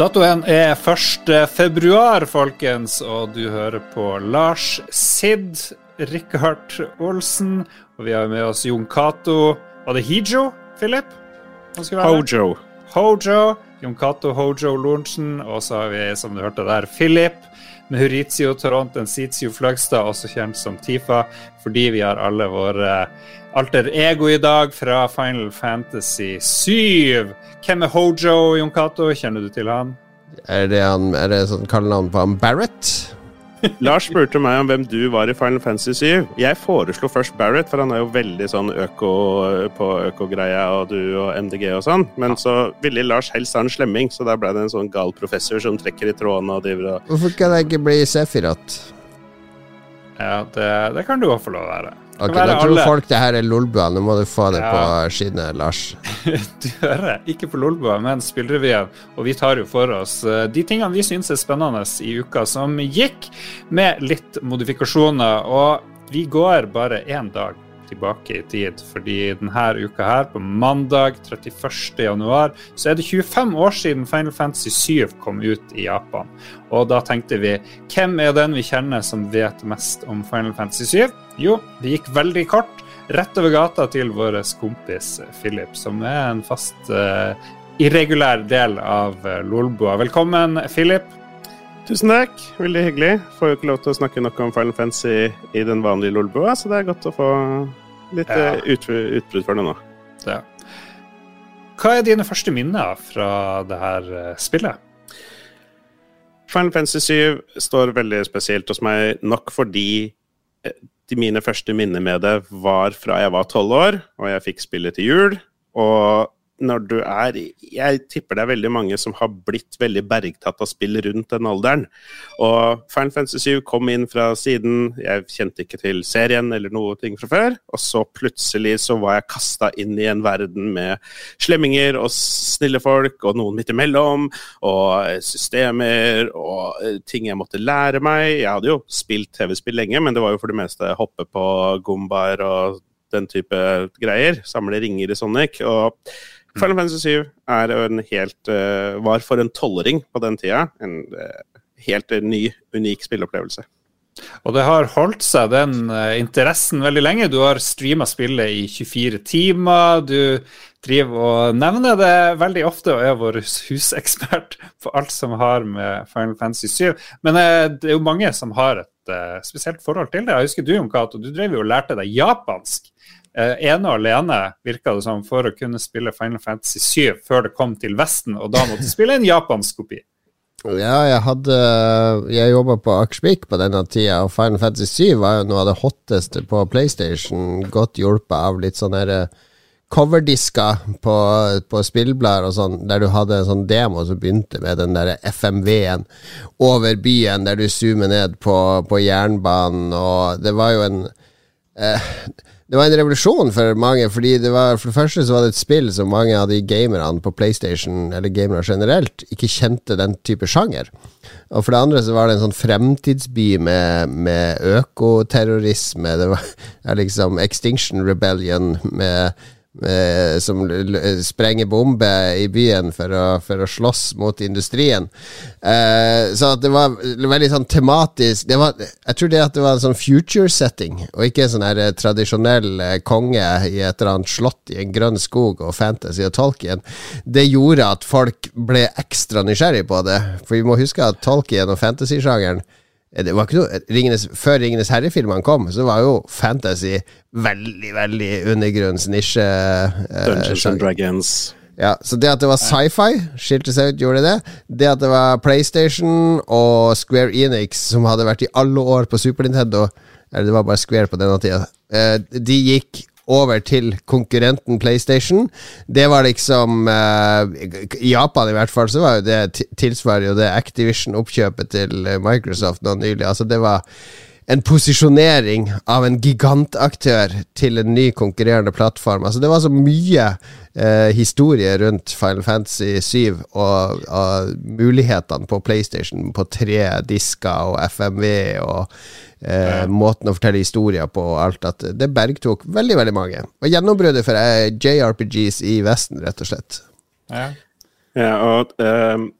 Datoen er 1. februar, folkens, og du hører på Lars Sid, Rikard Olsen, og vi har med oss Jon Cato. Var det Hijo, Philip? Hojo. Hojo. Jon Cato, Hojo Lorentzen, og så har vi, som du hørte der, Philip. Maurizio Toronten Enzitio Fløgstad, også kjent som Tifa, fordi vi har alle våre alter ego i dag fra Final Fantasy 7. Hvem er Hojo, Jon Cato? Kjenner du til han? Er det, han, er det sånn kallenavn på han Barrett? Lars spurte meg om hvem du var i Final Fantasy 7. Jeg foreslo først Barrett, for han er jo veldig sånn øko på økogreia og du og MDG og sånn. Men så ville Lars helst ha en slemming, så da ble det en sånn gal professor som trekker i trådene og driver og Hvorfor kan jeg ikke bli Sefirat? Ja, det, det kan du òg få lov å være. Det Ok, Da tror alle. folk det her er Lolbua. Nå må du få det Ja. på skinnet, Lars. Du hører, ikke på Lolbua, men Spillrevyen. Og vi tar jo for oss eh, de tingene vi syns er spennende i uka som gikk, med litt modifikasjoner. Og vi går bare én dag tilbake i tid, fordi denne uka her, på mandag 31. januar, så er det 25 år siden Final Fantasy 7 kom ut i Japan. Og da tenkte vi, hvem er den vi kjenner som vet mest om Final Fantasy 7? Jo, det gikk veldig kort rett over gata til vår kompis Philip, som er en fast uh, irregulær del av lolboa Lolbua. Velkommen, Philip. Tusen takk, veldig hyggelig. Får jo ikke lov til å snakke nok om Final Fantasy i den vanlige Lolbua, så det er godt å få litt Ja. eh, ut, utbrudd for det nå. Ja. Hva er dine første minner fra det her eh, spillet? Final Fantasy 7 står veldig spesielt hos meg, nok fordi eh, de mine første minner med det var fra jeg var tolv år, og jeg fikk spillet til jul. Og når du er Jeg tipper det er veldig mange som har blitt veldig bergtatt av spill rundt den alderen. Og Final Fantasy 7 kom inn fra siden. Jeg kjente ikke til serien eller noe ting fra før. Og så plutselig så var jeg kasta inn i en verden med slemminger og snille folk, og noen midt imellom, og systemer og eh, ting jeg måtte lære meg. Jeg hadde jo spilt TV-spill lenge, men det var jo for det meste hoppe på gombaer og den type greier. Samle ringer i Sonic. Og Final Fantasy 7 er en helt, eh, var for en tolvåring på den tida en eh, helt eh, ny, unik spilleopplevelse. Og det har holdt seg, den interessen, veldig lenge. Du har streama spillet i 24 timer. Du driver og nevner det veldig ofte og er vår husekspert på alt som har med Final Fantasy 7. Men det er jo mange som har et spesielt forhold til det. Jeg husker du, Jon Cato, du drev jo og lærte deg japansk. Eh, ene og alene, virka det som, for å kunne spille Final Fantasy 7 før det kom til Vesten, og da måtte spille en japansk kopi. Ja, jeg hadde Jeg jobba på Akersvik på denne tida, og Final Fantasy 7 var jo noe av det hotteste på PlayStation. Godt hjulpet av litt sånne her, eh, coverdisker på, på spillblader og sånn, der du hadde en sånn demo som begynte med den der FMV-en over byen, der du zoomer ned på, på jernbanen, og det var jo en eh, det var en revolusjon for mange, fordi det var, for det første så var det et spill som mange av de gamerne på PlayStation, eller gamere generelt, ikke kjente den type sjanger. Og for det andre så var det en sånn fremtidsby med, med økoterrorisme. Det var liksom Extinction Rebellion med, med, som sprenger bomber i byen for å, for å slåss mot industrien. Eh, så det var veldig sånn tematisk var, Jeg tror det at det var en sånn future setting, og ikke en sånn her eh, tradisjonell eh, konge i et eller annet slott i en grønn skog og fantasy og Tolkien, det gjorde at folk ble ekstra nysgjerrig på det. For vi må huske at Tolkien og fantasy-sjangeren eh, det var ikke noe, Ringenes, Før Ringenes herre-filmene kom, så var jo fantasy veldig, veldig undergrunnsnisje. eh, Dungeons and Dragons. Ja, Så det at det var sci-fi, skilte seg ut, gjorde det. Det at det var PlayStation og Square Enix, som hadde vært i alle år på Super Nintendo Eller det var bare Square på denne tida. eh, De gikk over til konkurrenten PlayStation. Det var liksom uh, I Japan i hvert fall så var jo det tilsvarer jo det Activision-oppkjøpet til eh, Microsoft nå nylig. Altså det var en posisjonering av en gigantaktør til en ny konkurrerende plattform. Altså Det var så mye eh, historie rundt Final Fantasy 7 og, og mulighetene på PlayStation på tre disker og FMV og eh, måten å fortelle historier på og alt, at det bergtok veldig, veldig mange. Og gjennombruddet for eh, JRPGs i Vesten, rett og slett. Ja. Ja, og ehm,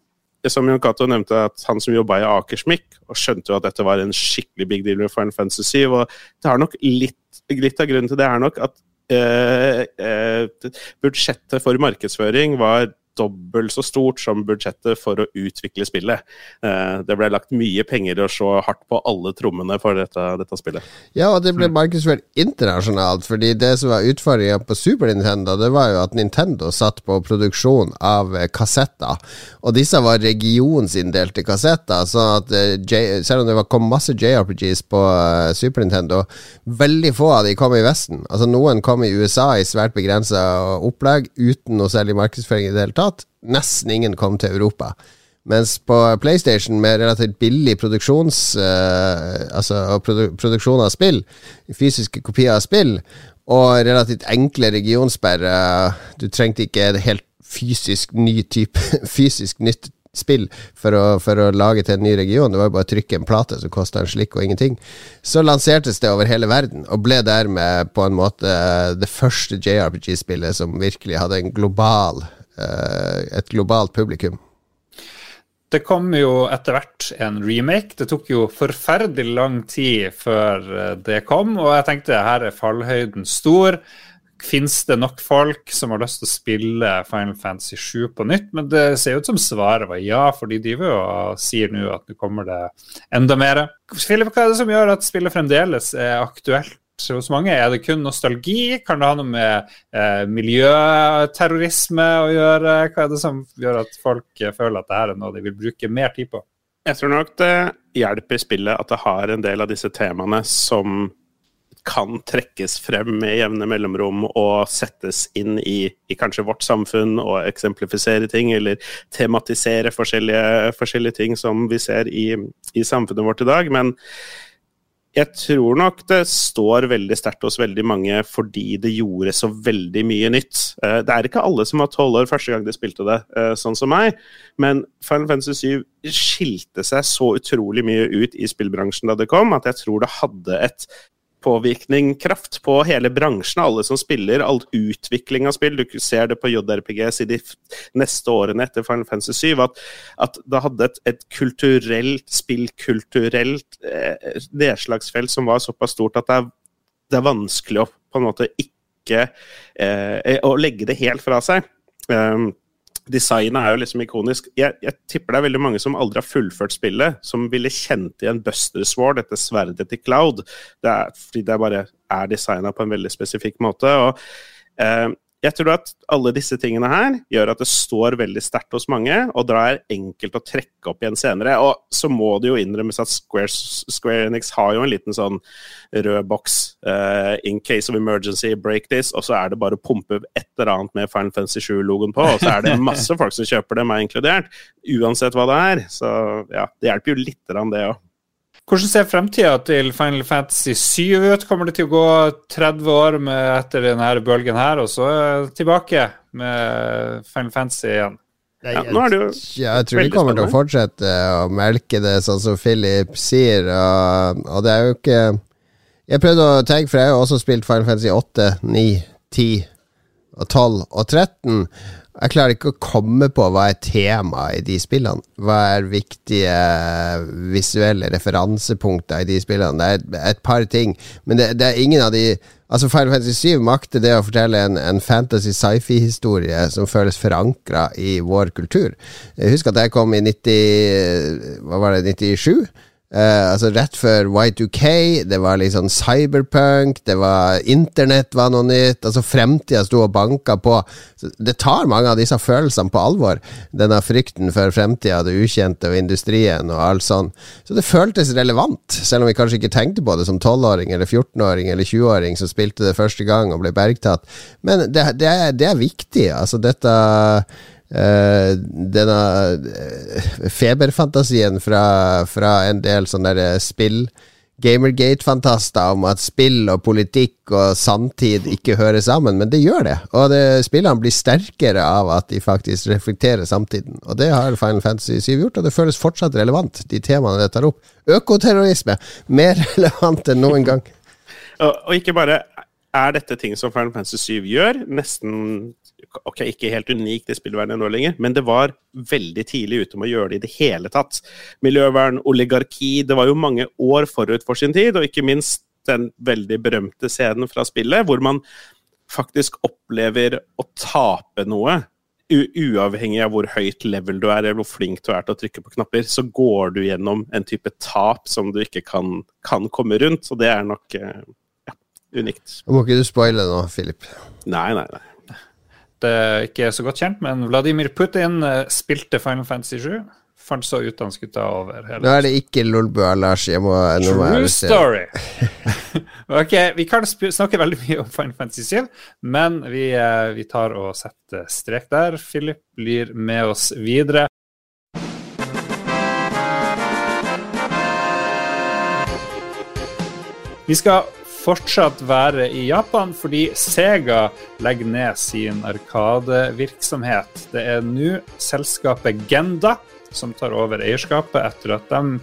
som Jon Cato nevnte, at han som jobba i Akersmik, og skjønte jo at dette var en skikkelig big deal med Final Fantasy 7. Og det har nok litt, litt av grunnen til det er nok at eh, eh, budsjettet for markedsføring var dobbelt så stort som budsjettet for å utvikle spillet. Eh, det ble lagt mye penger og så hardt på alle trommene for dette, dette, spillet. Ja, og det ble markedsført internasjonalt, fordi det som var utfordringa på Super Nintendo, det var jo at Nintendo satt på produksjon av eh, kassetter, og disse var regionsinndelte kassetter, så at eh, selv om det kom masse JRPGs på Super Nintendo, veldig få av de kom i Vesten. Altså Noen kom i USA i svært begrensa opplegg, uten noe særlig markedsføring i det hele tatt tatt. Nesten ingen kom til Europa. Mens på PlayStation, med relativt billig produksjons uh, Altså produ produksjon av spill, fysiske kopier av spill, og relativt enkle regionsperrer Du trengte ikke et helt fysisk ny type Fysisk nytt spill for å, for å, lage til en ny region. Det var jo bare å trykke en plate som kosta en slikk og ingenting. Så lansertes det over hele verden, og ble dermed på en måte det første JRPG-spillet som virkelig hadde en global et globalt publikum. Det kom jo etter hvert en remake. Det tok jo forferdelig lang tid før eh, det kom, og jeg tenkte her er fallhøyden stor. Fins det nok folk som har lyst til å spille Final Fantasy 7 på nytt? Men det ser ut som svaret var ja, for de driver jo og sier nå at nå kommer det enda mer. Philip, hva er det som gjør at spillet fremdeles er aktuelt hos mange? Er det kun nostalgi? Kan det ha noe med eh, miljøterrorisme å gjøre? Hva er det som gjør at folk eh, føler at dette er noe de vil bruke mer tid på? Jeg tror nok det hjelper spillet at det har en del av disse temaene som kan trekkes frem med jevne mellomrom og settes inn i, i, kanskje vårt samfunn og eksemplifisere ting, eller tematisere forskjellige, forskjellige ting som vi ser i, i samfunnet vårt i dag. Men jeg tror nok det står veldig sterkt hos veldig mange fordi det gjorde så veldig mye nytt. Eh, det er ikke alle som var tolv år første gang de spilte det, eh, sånn som meg, men Final Fantasy 7 skilte seg så utrolig mye ut i spillbransjen da det kom, at jeg tror det hadde et påvirkning, kraft på hele bransjen, alle som spiller, all utvikling av spill. Du ser det på JRPGs i de neste årene etter Final Fantasy 7, at, at det hadde et, et kulturelt, spillkulturelt eh, nedslagsfelt som var såpass stort at det er, det er vanskelig å på en måte ikke eh, Å legge det helt fra seg. Um, Designet er jo liksom ikonisk. Jeg, jeg, tipper det er veldig mange som aldri har fullført spillet, som ville kjent igjen Buster Sword, dette sverdet til Cloud. Det er, fordi det bare er designa på en veldig spesifikk måte. og eh, jeg tror at alle disse tingene her gjør at det står veldig sterkt hos mange, og da er enkelt å trekke opp igjen senere. Og så må det jo innrømmes at Square, Square Enix har jo en liten sånn rød boks uh, in case of emergency, break this, og så er det bare å pumpe et eller annet med Final Fantasy 7-logoen på, og så er det masse folk som kjøper det, meg inkludert. Uansett hva det er. Så ja, det hjelper jo litt, det òg. Hvordan ser fremtida til Final Fantasy 7 ut? Kommer det til å gå 30 år med, etter denne bølgen her, og så tilbake med Final Fantasy igjen? Ja, nå er det jo ja, jeg tror de kommer til å fortsette å melke det sånn som Philip sier, og, og det er jo ikke Jeg prøvde å tenke, for jeg har jo også spilt Final Fantasy 8, 9, 10 og 12 og 13. Jeg klarer ikke å komme på hva er temaet i de spillene. Hva er viktige visuelle referansepunkter i de spillene. Det er et, par ting, men det, det, er ingen av de Altså Final Fantasy 7 makter det å fortelle en, en fantasy sci-fi-historie som føles forankra i vår kultur. Husker at jeg kom i 90 Hva var det, 97? Uh, altså Rett før Y2K, det var sånn cyberpunk, det var internett var noe nytt. Altså Fremtida sto og banka på. Så det tar mange av disse følelsene på alvor. Denne frykten for fremtida, det ukjente og industrien og alt sånn. Så det føltes relevant, selv om vi kanskje ikke tenkte på det som 12-åring eller 14-åring eller 20-åring som spilte det første gang og ble bergtatt. Men det, det, er, det er viktig. Altså dette Uh, denne uh, feberfantasien fra, fra, en del sånne der spill Gamergate-fantaster om at spill og politikk og samtid ikke hører sammen, men det gjør det. Og det, spillene blir sterkere av at de faktisk reflekterer samtiden. Og det har Final Fantasy 7 gjort, og det føles fortsatt relevant, de temaene det tar opp. Økoterrorisme, mer relevant enn noen gang. og ikke bare er dette ting som Final Fantasy 7 gjør. Nesten Ok, ikke helt unikt i spillvernet nå lenger, men det var veldig tidlig ute med å gjøre det i det hele tatt. Miljøvern, oligarki Det var jo mange år forut for sin tid, og ikke minst den veldig berømte scenen fra spillet, hvor man faktisk opplever å tape noe. Uavhengig av hvor høyt level du er, eller hvor flink du er til å trykke på knapper, så går du gjennom en type tap som du ikke kan, kan komme rundt. Så det er nok ja, unikt. Må ikke du spoile nå, Philip? Nei, nei, nei. Er ikke så godt kjent, men Vladimir Putin eh, spilte Final Fantasy 7. Fant så ut han skulle ta over. Nå er det ikke Lolbua, Lars. Jeg må, True story! ok, vi kan snakke veldig mye om Final Fantasy 7, men vi, eh, vi tar og setter strek der. Philip blir med oss videre. Vi skal fortsatt være i Japan, fordi Sega legger ned sin arkadevirksomhet. Det er nå selskapet Genda som tar over eierskapet etter at de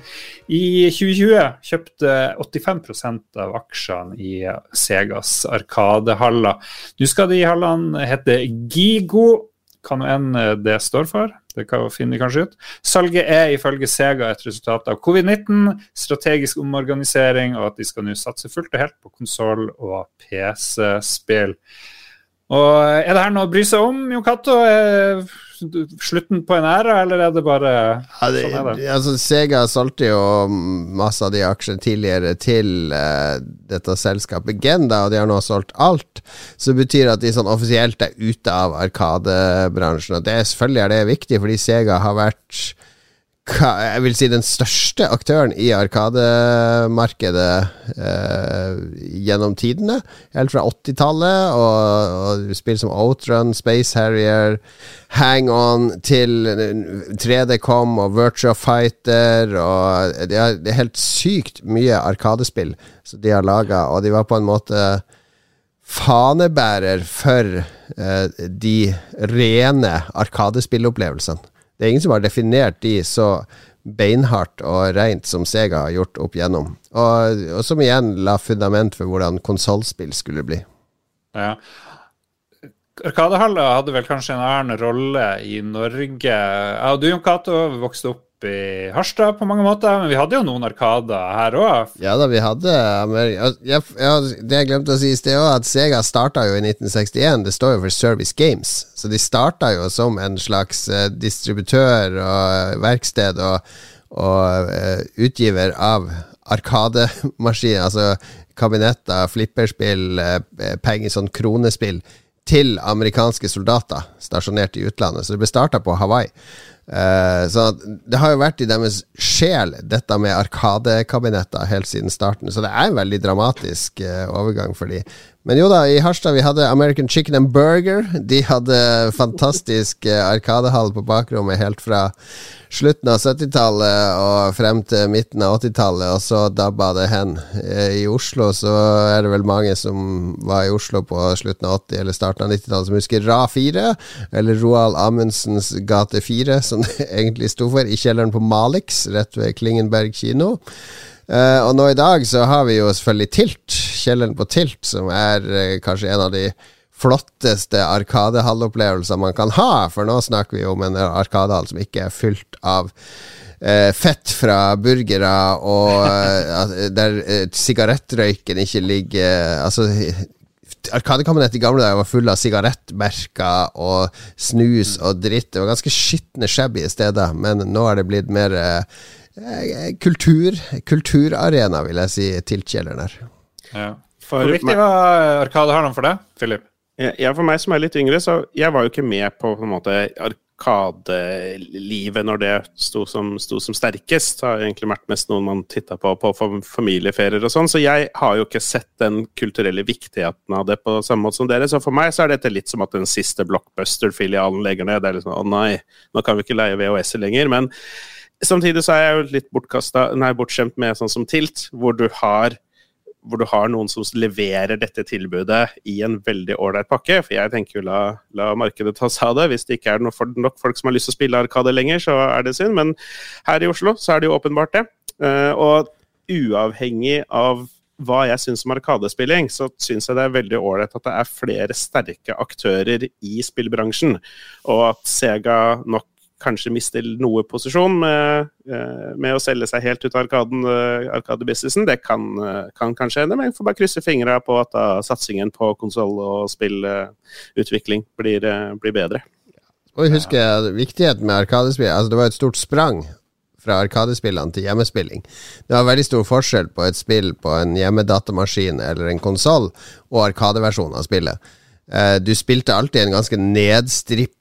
i 2020 kjøpte 85% av aksjene i Segas arkadehaller. Nå skal de hallene hete Gigo, hva nå enn det står for. Det finner vi kanskje ut. Salget er ifølge Sega et resultat av covid-19, strategisk omorganisering, og at de skal nå satse fullt og helt på konsoll og PC-spill. Og Er det her noe å bry seg om, Jon Cato? Slutten på en æra, eller er det bare ja, det, sånn er det? Altså, Sega solgte jo masse av de aksjene tidligere til uh, dette selskapet Genda, og de har nå solgt alt. Så det betyr at de sånn offisielt er ute av arkadebransjen. Og det selvfølgelig er det viktig, fordi Sega har vært jeg vil si den største aktøren i Arkademarkedet eh, gjennom tidene. Helt fra 80-tallet, og, og spill som Outrun, Space Harrier, Hang On til 3D-com og Virtua Fighter og det er, det er helt sykt mye Arkadespill som de har laga, og de var på en måte fanebærer for eh, de rene arkadespillopplevelsene. Det er ingen som har definert de så beinhardt og rent som Sega har gjort opp igjennom. Og, og som igjen la fundament for hvordan konsollspill skulle bli. Ja. Arkadehaller hadde vel kanskje en annen rolle i Norge. Ja, du Jon Cato vokste opp i Harstad på mange måter, men vi hadde jo noen arkader her òg. Ja da, vi hadde ja, Det jeg glemte å si i sted òg, at Sega starta jo i 1961. Det står jo for Service Games, så de starta jo som en slags uh, distributør og verksted og, og uh, utgiver av arkademaskiner, altså kabinetter, flipperspill, penger, sånn kronespill, til amerikanske soldater stasjonert i utlandet. Så det ble starta på Hawaii. Uh, så det har jo vært i deres sjel, dette med arkadekabinetter, helt siden starten. Så det er en veldig dramatisk uh, overgang for de. Men jo da, i Harstad vi hadde American Chicken and Burger. De hadde fantastisk uh, arkadehall på bakrommet helt fra slutten av 70-tallet og frem til midten av 80-tallet, og så dabba det hen. I Oslo så er det vel mange som var i Oslo på slutten av 80- eller starten av 90-tallet som husker Ra 4, eller Roald Amundsens Gate 4, som det egentlig sto for, i kjelleren på Malix, rett ved Klingenberg kino. Uh, og nå i dag så har vi jo selvfølgelig Tilt, kjelleren på Tilt, som er uh, kanskje en av de flotteste arkadehallopplevelsene man kan ha, for nå snakker vi om en arkadehall som ikke er fylt av uh, fett fra burgere, og der sigarettrøyken ikke ligger Altså Arkadekabinett i gamle dager var full av sigarettmerker og snus og dritt. Det var ganske skitne, shabby steder, men nå er det blitt mer eh, kultur, kulturarena, vil jeg si, til Kjelleren her. Ja. Hvor viktig var Arkadehallen for deg, Philip? Ja, for meg som er litt yngre, så jeg var jo ikke med på, på en måte, arkadelivet når det sto som, sto som sterkest. Det har egentlig vært mest noen man titta på på familieferier og sånn, så jeg har jo ikke sett den kulturelle viktigheten av det på samme måte som dere. Så for meg så er dette litt som at den siste Blockbuster-filialen legger ned. Det er liksom å nei, nå kan vi ikke leie VHS-er lenger. Men samtidig så er jeg jo litt bortskjemt med sånn som Tilt, hvor du har hvor du har noen som leverer dette tilbudet i en veldig ålreit pakke. For jeg tenker jo la, la, markedet ta seg av det. Hvis det ikke er nok folk som har lyst til å spille Arkade lenger, så er det synd. Men her i Oslo så er det jo åpenbart det. Uh, og uavhengig av hva jeg syns om arkadespilling, så syns jeg det er veldig ålreit at det er flere sterke aktører i spillbransjen, og at Sega nok kanskje mister noe posisjon med, eh, med å selge seg helt ut av arkaden, eh, arkadebusinessen. Det kan, eh, kan kanskje hende, men jeg får bare krysse fingra på at da satsingen på konsoll og spillutvikling blir, blir bedre. Og husk viktigheten med arkadespill. Altså, det var et stort sprang fra arkadespillene til hjemmespilling. Det var veldig stor forskjell på et spill på en hjemmedatamaskin eller en konsoll og arkadeversjonen av spillet. Du spilte alltid en ganske nedstripp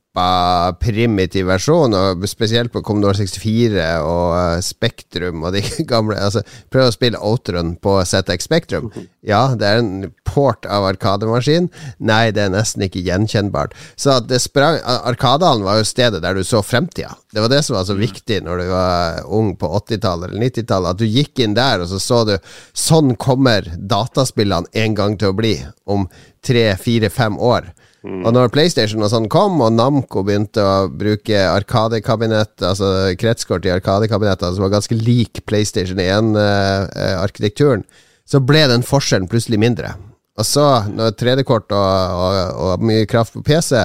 primitiv versjon, og spesielt på Commodore 64 og uh, Spektrum og de gamle altså, Prøv å spille Outrun på ZX Spektrum. Ja, det er en port av Arkademaskin. Nei, det er nesten ikke gjenkjennbart. Så det sprang Arkadehallen var jo stedet der du så fremtida. Det var det som var så viktig når du var ung på 80-tallet eller 90-tallet, at du gikk inn der, og så så du Sånn kommer dataspillene en gang til å bli om tre, fire, fem år. Mm. Og når PlayStation og sånn kom, og Namco begynte å bruke arkadekabinett, altså kretskort i arkadekabinetter som var ganske lik PlayStation 1-arkitekturen, uh, så ble den forskjellen plutselig mindre. Og så, når 3D-kort og, og, og, mye kraft på PC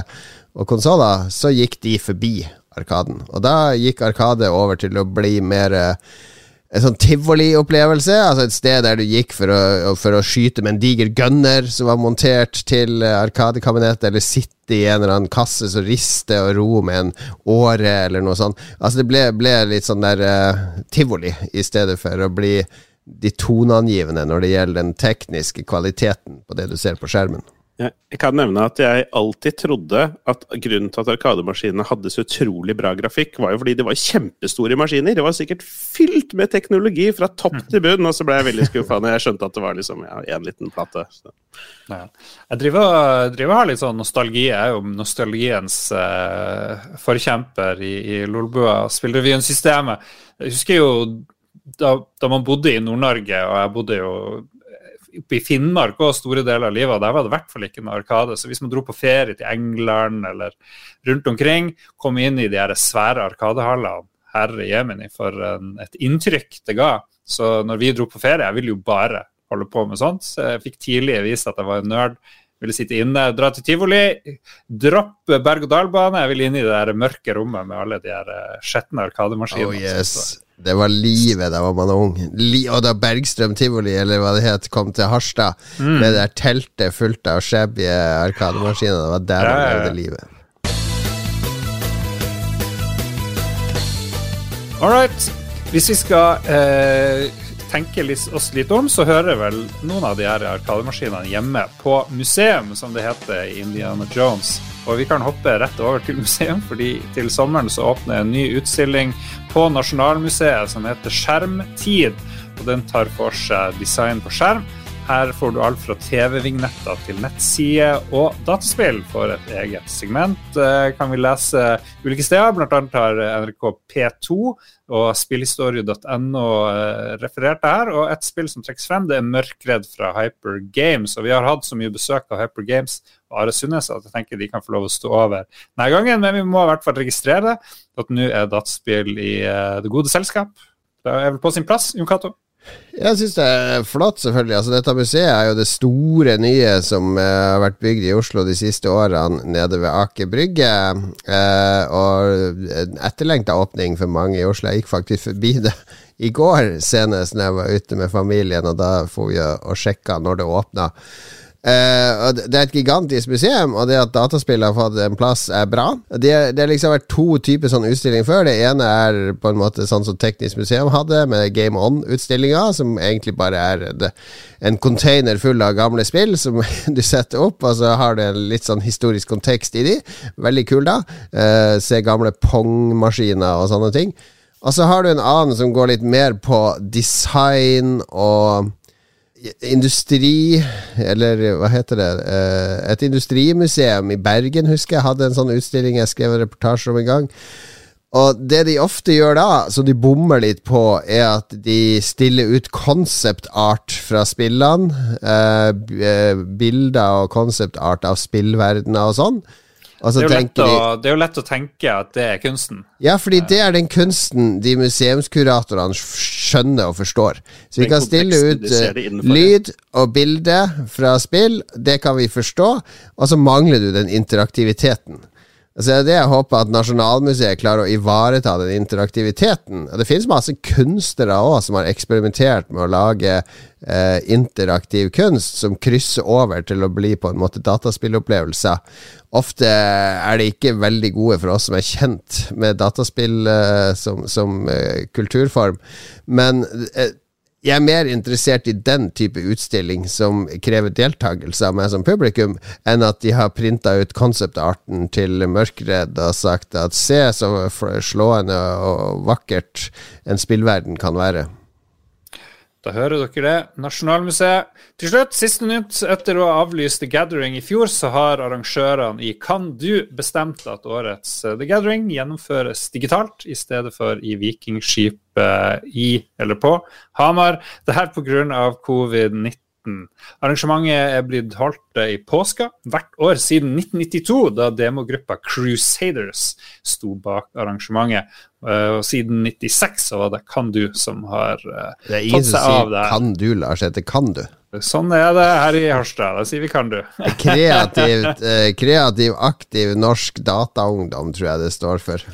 og konsoller, så gikk de forbi Arkaden. Og da gikk Arkade over til å bli mer uh, en sånn tivoliopplevelse. Altså et sted der du gikk for å, for å, skyte med en diger gunner som var montert til eh, arkadekabinettet, eller sitte i en eller annen kasse som rister og ro med en åre, eller noe sånt. Altså det ble, ble litt sånn der uh, tivoli, i stedet for å bli de toneangivende når det gjelder den tekniske kvaliteten på det du ser på skjermen. Jeg kan nevne at jeg alltid trodde at grunnen til at Arkademaskinene hadde så utrolig bra grafikk, var jo fordi det var kjempestore maskiner. Det var sikkert fylt med teknologi fra topp til bunn, og så ble jeg veldig skuffa når jeg skjønte at det var liksom ja, én liten plate. Ja. Jeg driver, driver har litt sånn nostalgi. Jeg er jo nostalgiens eh, forkjemper i, i Lolbua spillrevyen-systemet. Jeg husker jo da, da man bodde i Nord-Norge, og jeg bodde jo oppe i Finnmark og store deler av livet, og der var det i hvert fall ikke en Arkade. Så hvis man dro på ferie til England eller rundt omkring, kom inn i de her svære Arkadehallene, herre jemini, for en, et inntrykk det ga. Så når vi dro på ferie, jeg ville jo bare holde på med sånt. Så jeg fikk tidlig vist at jeg var en nerd. Ville sitte inne, dra til tivoli, droppe berg-og-dal-bane. Jeg vil inn i det der mørke rommet med alle de her eh, skjetne arkademaskinene. Oh, yes. Det var livet da var man ung. Og da Bergstrøm tivoli, eller hva det het, kom til Harstad, mm. med det der teltet fullt av shabby arkademaskiner, det var der man levde livet. All right. Hvis vi skal eh, tenke oss litt om, så hører vel noen av de her arkademaskinene hjemme på museum, som det heter i Indiana Jones. Og vi kan hoppe rett over til museum, fordi til sommeren så åpner en ny utstilling på Nasjonalmuseet som heter Skjermtid. Og den tar for seg design på skjerm. Her får du alt fra TV-vignetter til nettsider og dataspill for et eget segment. Eh, kan vi lese ulike steder, bl.a. har NRK P2 og spillhistorie.no eh, referert det her. Og et spill som trekkes frem, det er Mørkredd fra Hyper Games. Og vi har hatt så mye besøk av Hyper Games og Are Sundnes at jeg tenker de kan få lov å stå over denne gangen. Men vi må i hvert fall registrere at nå er dataspill i eh, det gode selskap. Det er vel på sin plass, Jon Cato? Jeg syns det er flott, selvfølgelig. Altså, dette museet er jo det store nye som uh, har vært bygd i Oslo de siste årene, nede ved Aker Brygge. Uh, og en etterlengta åpning for mange i Oslo. Jeg gikk faktisk forbi det i går senest når jeg var ute med familien, og da får vi og sjekka når det åpna. Uh, det er et gigantisk museum, og det at dataspill har fått en plass, er bra. Det, har liksom vært to typer sånn utstilling før. Det ene er på en måte sånn som Teknisk museum hadde, med Game On-utstillinga, som egentlig bare er det, en container full av gamle spill som du setter opp, og så har det en litt sånn historisk kontekst i de. Veldig kul, da. Uh, se gamle Pong-maskiner og sånne ting. Og så har du en annen som går litt mer på design og industri Eller hva heter det? Eh, et industrimuseum i Bergen, husker jeg, hadde en sånn utstilling jeg skrev en reportasje om en gang. Og det de ofte gjør da, som de bommer litt på, er at de stiller ut concept art fra spillene. Eh, eh bilder og concept art av spillverdener og sånn. Det er, å, det, er jo lett å tenke at det er kunsten. Ja, fordi det er den kunsten de museumskuratorene skjønner og forstår. Så vi Den kan stille ut de eh, lyd og bilde fra spill, det kan vi forstå, og så mangler du den interaktiviteten. Altså det er det jeg håper at Nasjonalmuseet klarer å ivareta, den interaktiviteten. Og det finnes masse kunstnere òg som har eksperimentert med å lage eh, interaktiv kunst som krysser over til å bli på en måte dataspillopplevelser. Ofte er de ikke veldig gode for oss som er kjent med dataspill eh, som, som eh, kulturform, men eh, jeg er mer interessert i den type utstilling som krever deltakelse av meg som publikum, enn at de har printa ut konseptarten til Mørkredd og sagt at se så slående og vakkert en spillverden kan være. Da hører dere det. Nasjonalmuseet. Til slutt, siste nytt. Etter å ha avlyst The Gathering i fjor, så har arrangørene i Kan du bestemt at årets eh, The Gathering gjennomføres digitalt i stedet for i Vikingskipet i eller på Hamar. Dette pga. covid-19. Arrangementet er blitt holdt i påska hvert år siden 1992, da demogruppa Crusaders sto bak arrangementet. Eh, Og siden 96 så var det Kan du som har eh, Det er ingen tatt som seg av sier det. 'kan du', Lars. Det heter 'kan du'. Sånn er det her i Harstad. Da sier vi kan du. Kreativt, eh, kreativ, aktiv norsk dataungdom, tror jeg det står for.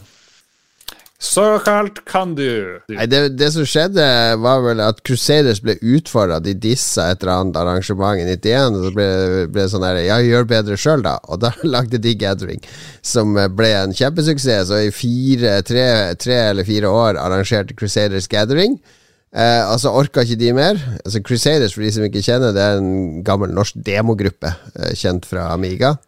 Såkalt kan du. Nei, det, det som skjedde, var vel at Crusaders ble utfordra. De dissa et eller annet arrangement i 91, og så ble det sånn her Ja, gjør bedre sjøl, da. Og da lagde de Gathering, som ble en kjempesuksess. Og i fire, tre, tre eller fire år arrangerte Crusaders Gathering. Eh, altså orka ikke de mer. Altså Crusaders, for de som ikke kjenner, det er en gammel norsk demogruppe, eh, kjent fra Amiga.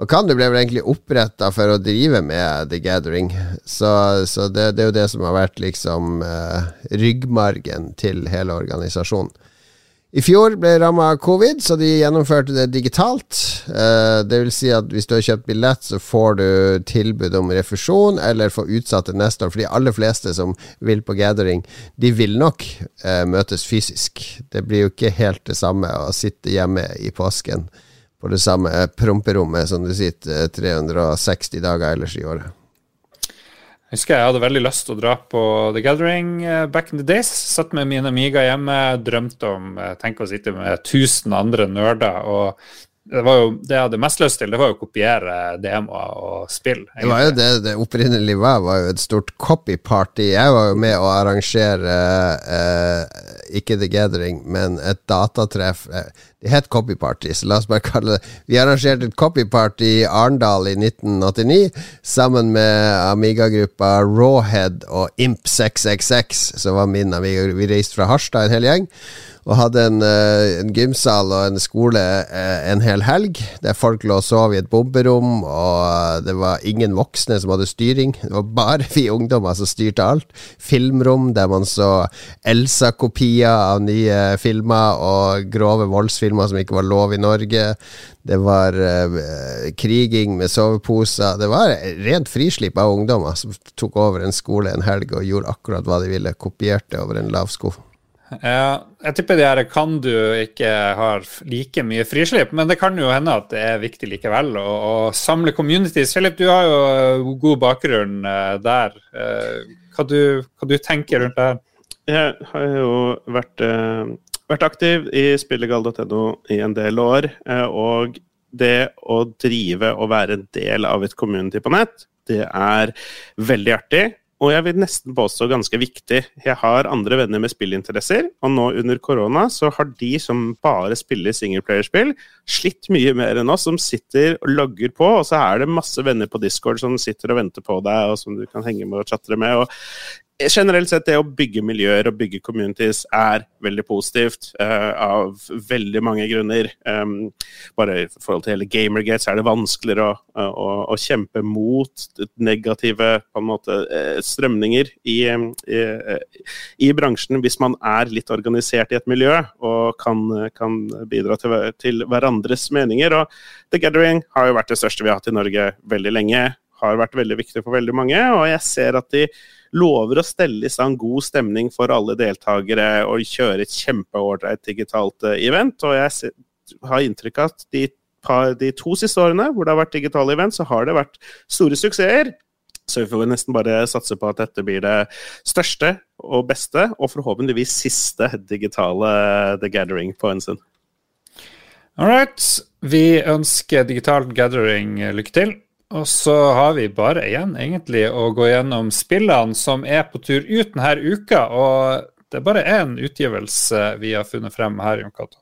Og Kandu ble vel egentlig oppretta for å drive med The Gathering, så, så det, det er jo det som har vært liksom eh, ryggmargen til hele organisasjonen. I fjor ble ramma av covid, så de gjennomførte det digitalt. Eh, det vil si at hvis du har kjøpt billett, så får du tilbud om refusjon, eller får utsatt til neste år. For de aller fleste som vil på gathering, de vil nok eh, møtes fysisk. Det blir jo ikke helt det samme å sitte hjemme i påsken på det samme promperommet som du sitter eh, 360 dager ellers i året. Jeg husker jeg hadde veldig lyst til å dra på The Gathering eh, back in the days. Satt med min Amiga hjemme, drømte om eh, Tenk å sitte med 1000 andre nerder. og det, var jo, det jeg hadde mest lyst til, det var jo å kopiere demoer og spill. Det var jo det det opprinnelig var, var jo et stort copy-party. Jeg var jo med å arrangere eh, ikke The Gathering, men et datatreff. Eh, Det het copy-party, så la oss bare kalle det Vi arrangerte et copy-party i Arendal i 1989 sammen med Amiga-gruppa Rawhead og Imp666, som var min Amiga. Vi reiste fra Harstad, en hel gjeng og hadde en, eh, en gymsal og en skole eh, en hel helg, der folk lå og sov i et bomberom, og eh, det var ingen voksne som hadde styring. Det var bare vi ungdommer som styrte alt. Filmrom der man så Elsa-kopier av nye filmer og grove voldsfilmer som ikke var lov i Norge. Det var uh, kriging med soveposer. Det var rent frislipp av ungdommer som tok over en skole en helg og gjorde akkurat hva de ville. Kopierte over en lav sko. Jeg tipper de her kan du ikke har like mye frislipp, men det kan jo hende at det er viktig likevel å, å samle communities. Philip, du har jo god bakgrunn eh, der. Eh, hva, du, hva du tenker rundt det her? Jeg har jo vært, eh, vært aktiv i spillegal.no i en del år, og det å drive og være en del av et community på nett, det er veldig artig. Og jeg vil nesten påstå ganske viktig. Jeg har andre venner med spillinteresser, og nå under korona så har de som bare spiller singleplayerspill, slitt mye mer enn oss, som sitter og logger på, og så er det masse venner på Discord som sitter og venter på deg, og som du kan henge med og chatre med. og generelt sett det å bygge miljøer og bygge communities er veldig positivt uh, av veldig mange grunner. Um, bare i forhold til hele Gamergate så er det vanskeligere å, å, å kjempe mot negative måte, eh, strømninger i, i, i, bransjen hvis man er litt organisert i et miljø og kan, kan bidra til, til hverandres meninger. Og The Gathering har jo vært det største vi har hatt i Norge veldig lenge. Har vært veldig viktig for veldig mange, og jeg ser at de lover å stelle i stand god stemning for alle deltakere og kjøre et kjempeålreit digitalt eh, event. Og jeg har inntrykk av at de, de, to siste årene hvor det har vært digitale event, så har det vært store suksesser. Så vi får nesten bare satse på at dette blir det største og beste, og forhåpentligvis siste digitale The Gathering på en stund. All right. Vi ønsker Digital Gathering lykke til. Og så har vi bare igjen egentlig å gå gjennom spillene som er på tur ut denne uka. Og det er bare én utgivelse vi har funnet frem her, Jon Cato.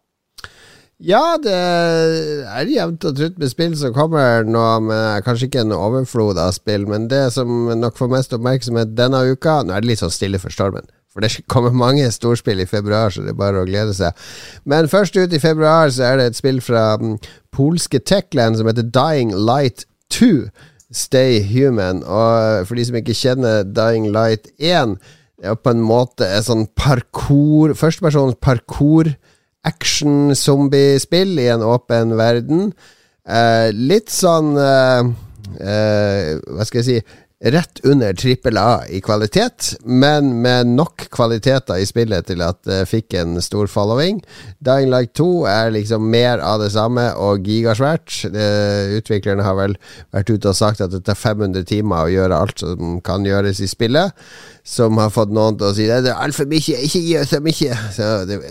Ja, det er jevnt og trutt med spill som kommer nå, med kanskje ikke en overflod av spill, men det som nok får mest oppmerksomhet denne uka Nå er det litt sånn stille for stormen. For det kommer mange storspill i februar, så det er bare å glede seg. Men først ut i februar så er det et spill fra um, polske Techland som heter Dying Light 2. Stay Human. Og for de som ikke kjenner Dying Light 1, det er på en måte et sånn parkour Førstepersons parkour action-zombiespill i en åpen verden. Eh, litt sånn eh, eh, Hva skal jeg si Rett under trippel A i kvalitet, men med nok kvaliteter i spillet til at det fikk en stor following. Dying Light 2 er liksom mer av det samme og gigasvært. utviklerne har vel vært ute og sagt at det tar 500 timer å gjøre alt som kan gjøres i spillet, som har fått noen til å si det er altfor mye, ikke gi så mye. Så det,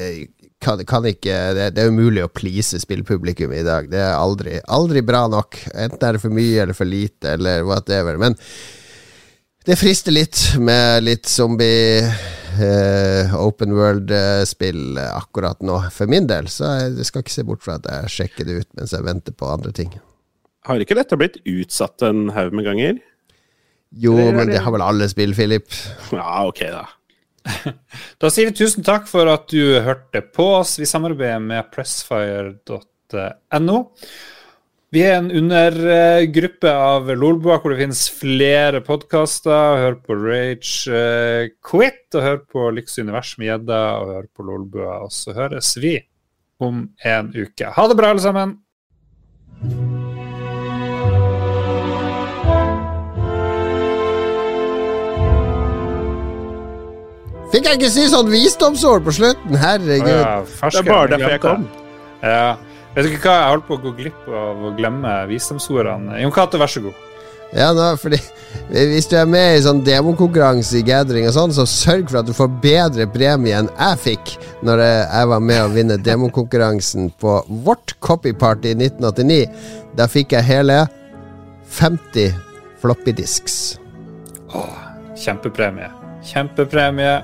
kan, kan ikke, det, det, er umulig å please spillpublikum i dag. Det er aldri, aldri bra nok. Enten er det for mye eller for lite, eller whatever. Men det frister litt med litt zombie uh, open world-spill uh, akkurat nå. For min del, så jeg skal ikke se bort fra at jeg sjekker det ut mens jeg venter på andre ting. Har ikke dette blitt utsatt en haug med ganger? Jo, men det har vel alle spill, Philip. Ja, ok, da. Da sier vi tusen takk for at du hørte på oss. Vi samarbeider med pressfire.no. Vi er en undergruppe av Lolbua hvor det finnes flere podkaster. Hør på Rage uh, Quit, og hør på Lyks univers med gjedda, og hør på Lolbua. Og så høres vi om en uke. Ha det bra, alle sammen! Fikk jeg ikke si sånn visdomsord på slutten? Herregud. Ja, det er bare derfor jeg kom. Ja. Vet du ikke hva jeg holdt på å gå glipp av å glemme visdomsordene? Jon Cato, vær så god. Ja, nå, fordi Hvis du er med i sånn demokonkurranse i Gathering og sånn, så sørg for at du får bedre premie enn jeg fikk når jeg var med å vinne demokonkurransen på vårt copyparty i 1989. Da fikk jeg hele 50 floppy disks. Åh, kjempepremie. Kjempepremie.